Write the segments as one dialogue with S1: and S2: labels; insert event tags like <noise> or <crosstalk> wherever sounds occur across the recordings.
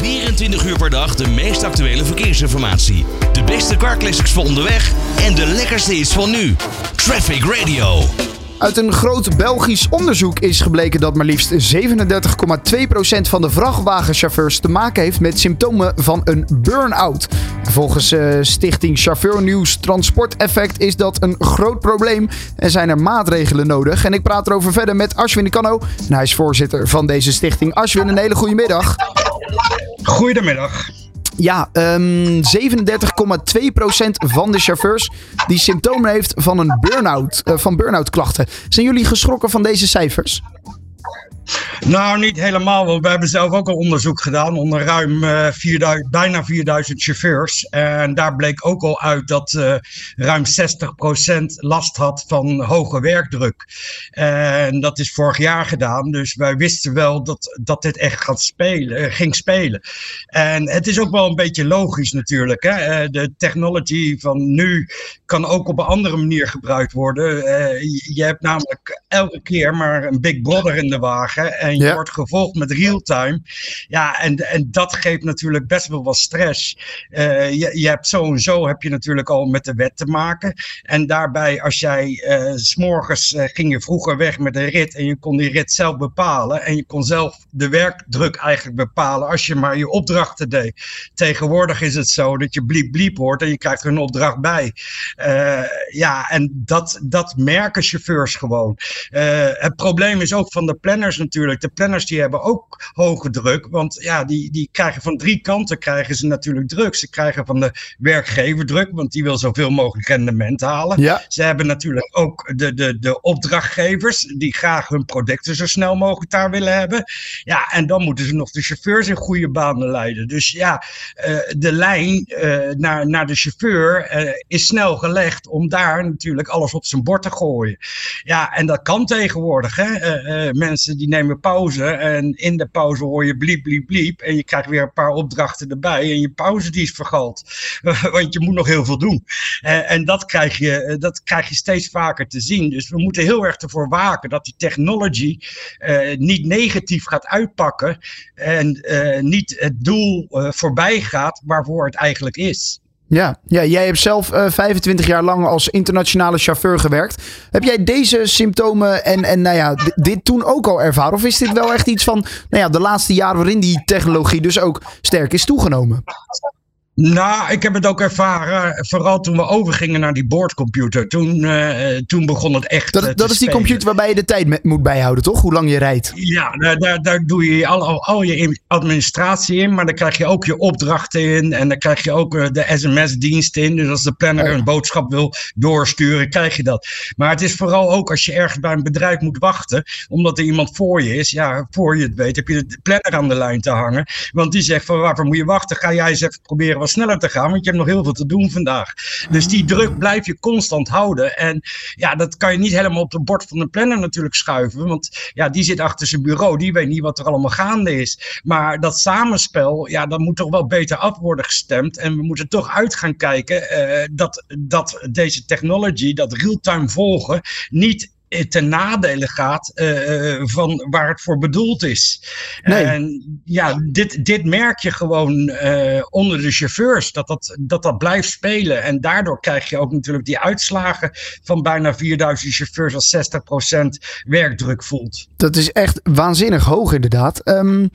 S1: 24 uur per dag de meest actuele verkeersinformatie. De beste carclassics voor onderweg en de lekkerste hits van nu. Traffic Radio.
S2: Uit een groot Belgisch onderzoek is gebleken dat maar liefst 37,2% van de vrachtwagenchauffeurs te maken heeft met symptomen van een burn-out. Volgens uh, stichting Chauffeurnieuws Transport Effect is dat een groot probleem en zijn er maatregelen nodig. En ik praat erover verder met Ashwin de Kano en hij is voorzitter van deze stichting. Ashwin, een hele goede middag.
S3: Goedemiddag.
S2: Ja, um, 37,2% van de chauffeurs die symptomen heeft van een burn-out, uh, van burn-out klachten. Zijn jullie geschrokken van deze cijfers?
S3: Nou, niet helemaal. Want we hebben zelf ook al onderzoek gedaan onder ruim uh, 4000, bijna 4000 chauffeurs. En daar bleek ook al uit dat uh, ruim 60% last had van hoge werkdruk. En dat is vorig jaar gedaan. Dus wij wisten wel dat, dat dit echt gaat spelen, uh, ging spelen. En het is ook wel een beetje logisch natuurlijk. Hè? Eh, de technology van nu kan ook op een andere manier gebruikt worden. je hebt namelijk elke keer maar een big brother in de wagen. En je ja. wordt gevolgd met real-time. Ja, en, en dat geeft natuurlijk best wel wat stress. Uh, je, je hebt zo en zo heb je natuurlijk al met de wet te maken. En daarbij, als jij uh, s'morgens uh, ging je vroeger weg met een rit en je kon die rit zelf bepalen. En je kon zelf de werkdruk eigenlijk bepalen als je maar je opdrachten deed. Tegenwoordig is het zo dat je bliep bliep hoort en je krijgt er een opdracht bij. ja, en dat, dat merken chauffeurs gewoon. het probleem is ook van de planners natuurlijk. De planners die hebben ook hoge druk. Want ja, die, die krijgen van drie kanten krijgen ze natuurlijk druk. Ze krijgen van de werkgever druk, want die wil zoveel mogelijk rendement halen.
S2: Ja.
S3: Ze hebben natuurlijk ook de, de, de opdrachtgevers die graag hun producten zo snel mogelijk daar willen hebben. Ja, en dan moeten ze nog de chauffeurs in goede banen leiden. Dus ja, uh, de lijn uh, naar, naar de chauffeur uh, is snel gelegd om daar natuurlijk alles op zijn bord te gooien. Ja, en dat kan tegenwoordig. Hè? mensen die nemen pauze en in de pauze hoor je bliep, bliep, bliep en je krijgt weer een paar opdrachten erbij en je pauze die is vergald. <laughs> Want je moet nog heel veel doen. Uh, en dat krijg, je, dat krijg je steeds vaker te zien. Dus we moeten heel erg ervoor waken dat die technology uh, niet negatief gaat uitpakken en niet het doel voorbij gaat waarvoor het eigenlijk is.
S2: Ja, ja jij hebt zelf uh, 25 jaar lang als internationale chauffeur gewerkt. Heb jij deze symptomen en, en nou ja, dit toen ook al ervaren? Of is dit wel echt iets van nou ja, de laatste jaren waarin die technologie dus ook sterk is toegenomen?
S3: Nou, ik heb het ook ervaren, vooral toen we overgingen naar die boordcomputer. Toen, uh, toen begon het echt.
S2: Dat, dat is die computer waarbij je de tijd met, moet bijhouden, toch? Hoe lang je rijdt?
S3: Ja, daar, daar, daar doe je al, al, al, je administratie in, maar dan krijg je ook je opdrachten in. En dan krijg je ook uh, de sms-dienst in. Dus als de planner oh. een boodschap wil doorsturen, krijg je dat. Maar het is vooral ook als je ergens bij een bedrijf moet wachten, omdat er iemand voor je is. Ja, voor je het weet, heb je de planner aan de lijn te hangen. Want die zegt van waarvoor moet je wachten? Ga jij eens even proberen sneller te gaan, want je hebt nog heel veel te doen vandaag. Dus die druk blijf je constant houden. En ja, dat kan je niet helemaal op het bord van de planner natuurlijk schuiven, want ja, die zit achter zijn bureau, die weet niet wat er allemaal gaande is. Maar dat samenspel, ja, dat moet toch wel beter af worden gestemd. En we moeten toch uit gaan kijken uh, dat, dat deze technology, dat real-time volgen, niet ten nadele gaat uh, van waar het voor bedoeld is.
S2: Nee.
S3: En ja, dit, dit merk je gewoon uh, onder de chauffeurs, dat dat, dat dat blijft spelen. En daardoor krijg je ook natuurlijk die uitslagen van bijna 4000 chauffeurs als 60% werkdruk voelt.
S2: Dat is echt waanzinnig hoog inderdaad. Um,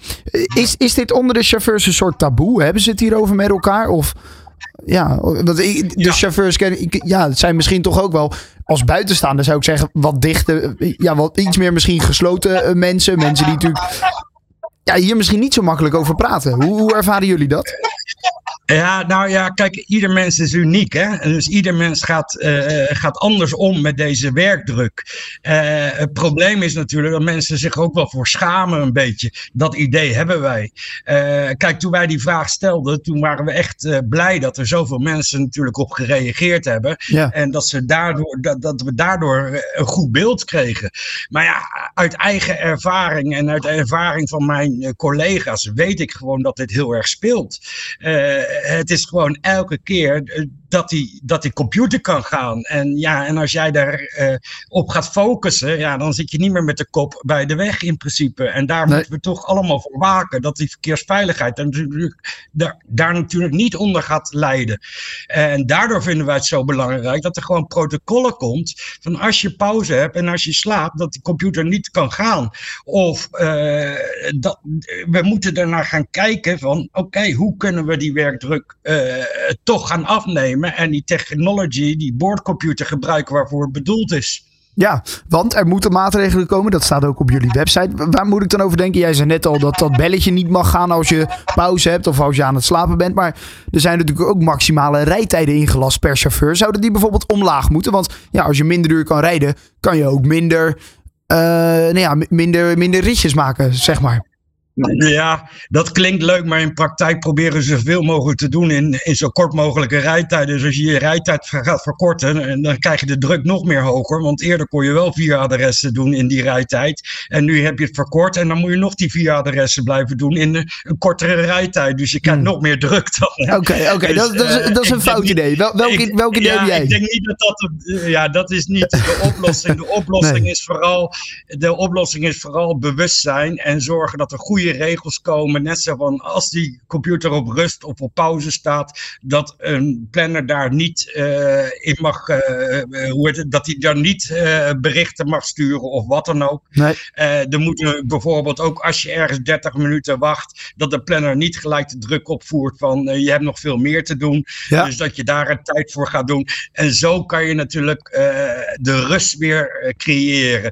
S2: is, is dit onder de chauffeurs een soort taboe? Hebben ze het hierover met elkaar? Of... Ja, want de ja. chauffeurs ja, het zijn misschien toch ook wel als buitenstaander zou ik zeggen wat dichte, ja, wat iets meer misschien gesloten mensen, mensen die natuurlijk ja, hier misschien niet zo makkelijk over praten. Hoe, hoe ervaren jullie dat?
S3: Ja, nou ja, kijk, ieder mens is uniek. Hè? Dus ieder mens gaat, uh, gaat anders om met deze werkdruk. Uh, het probleem is natuurlijk dat mensen zich ook wel voor schamen een beetje. Dat idee hebben wij. Uh, kijk, toen wij die vraag stelden, toen waren we echt blij dat er zoveel mensen natuurlijk op gereageerd hebben.
S2: Ja.
S3: En dat, ze daardoor, dat, dat we daardoor een goed beeld kregen. Maar ja, uit eigen ervaring en uit de ervaring van mijn collega's weet ik gewoon dat dit heel erg speelt het is gewoon elke keer dat die, dat die computer kan gaan. En ja, en als jij daarop uh, op gaat focussen, ja, dan zit je niet meer met de kop bij de weg in principe. En daar moeten we toch allemaal voor waken, dat die verkeersveiligheid natuurlijk, daar, daar natuurlijk niet onder gaat leiden. En daardoor vinden wij het zo belangrijk dat er gewoon protocollen komt van als je pauze hebt en als je slaapt, dat die computer niet kan gaan. Of uh, dat, we moeten ernaar gaan kijken van oké, hoe kunnen we die werkdruk uh, toch gaan afnemen en die technology, die boordcomputer gebruiken waarvoor het bedoeld is.
S2: Ja, want er moeten maatregelen komen. Dat staat ook op jullie website. Waar moet ik dan over denken? Jij zei net al dat dat belletje niet mag gaan als je pauze hebt of als je aan het slapen bent. Maar er zijn natuurlijk ook maximale rijtijden ingelast per chauffeur. Zouden die bijvoorbeeld omlaag moeten? Want ja, als je minder uur kan rijden, kan je ook minder, uh, nou ja, minder, minder ritjes maken, zeg maar.
S3: Ja, dat klinkt leuk, maar in praktijk proberen ze zoveel mogelijk te doen in, in zo kort mogelijke rijtijd. Dus als je je rijtijd gaat verkorten, dan krijg je de druk nog meer hoger. Want eerder kon je wel vier adressen doen in die rijtijd. En nu heb je het verkort en dan moet je nog die vier adressen blijven doen in een kortere rijtijd. Dus je krijgt hmm. nog meer druk dan.
S2: Oké, oké, <laughs> dus, dat, dat, is, dat is een fout idee. Wel, welk,
S3: ik,
S2: welk idee
S3: ja,
S2: heb jij?
S3: Ik denk niet dat dat, ja, dat is niet de <laughs> oplossing. De oplossing, nee. is, vooral, de oplossing is vooral bewustzijn en zorgen dat er goede regels komen. Net zo van als die computer op rust of op pauze staat, dat een planner daar niet uh, in mag, uh, hoe het, dat hij daar niet uh, berichten mag sturen of wat dan ook.
S2: Nee.
S3: er moeten bijvoorbeeld ook als je ergens 30 minuten wacht, dat de planner niet gelijk de druk opvoert van je hebt nog veel meer te doen.
S2: Ja.
S3: Dus dat je daar een tijd voor gaat doen. En zo kan je natuurlijk de rust weer creëren.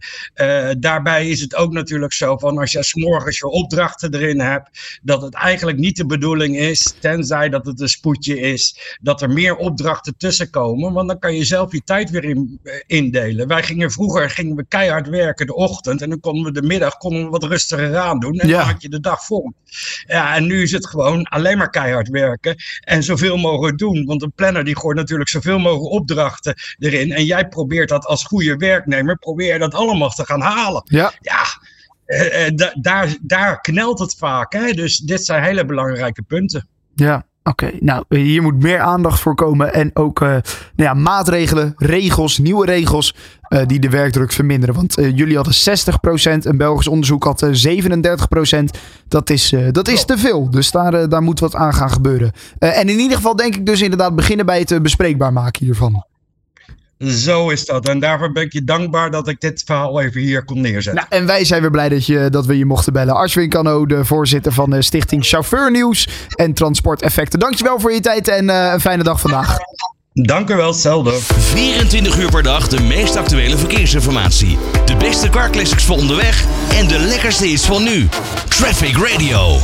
S3: daarbij is het ook natuurlijk zo van als je s'morgens je opdrachten erin hebt, dat het eigenlijk niet de bedoeling is, tenzij dat het een spoedje is, dat er meer opdrachten tussenkomen, want dan kan je zelf je tijd weer in, indelen. Wij gingen vroeger gingen we keihard werken de ochtend en dan konden we de middag konden we wat rustiger aan doen en
S2: Ja.
S3: dan had je de dag vol. Ja, en nu is het gewoon alleen maar keihard werken en zoveel mogelijk doen, want een planner die gooit natuurlijk zoveel mogelijk opdrachten erin en jij probeert dat als goede werknemer, probeer je dat allemaal te gaan halen.
S2: Ja.
S3: Ja, eh, eh, da- daar, daar knelt het vaak. Hè? Dus dit zijn hele belangrijke punten.
S2: Ja, oké. Nou, hier moet meer aandacht voor komen. En ook eh, nou ja, maatregelen, regels, nieuwe regels die de werkdruk verminderen. Want jullie hadden 60%, een Belgisch onderzoek had eh, 37%. Dat is, dat is te veel. Dus daar, daar moet wat aan gaan gebeuren. En in ieder geval denk ik dus inderdaad beginnen bij het bespreekbaar maken hiervan.
S3: Zo is dat. En daarvoor ben ik je dankbaar dat ik dit verhaal even hier kon neerzetten.
S2: Nou, en wij zijn weer blij dat, je, dat we je mochten bellen. Ashwin Kano, de voorzitter van de stichting Chauffeur Nieuws en Transport Effecten. Dankjewel voor je tijd en eh, een fijne dag vandaag.
S3: Dank u wel, hetzelfde.
S1: 24 uur per dag de meest actuele verkeersinformatie. De beste car classics voor onderweg en de lekkerste is van nu. Traffic Radio.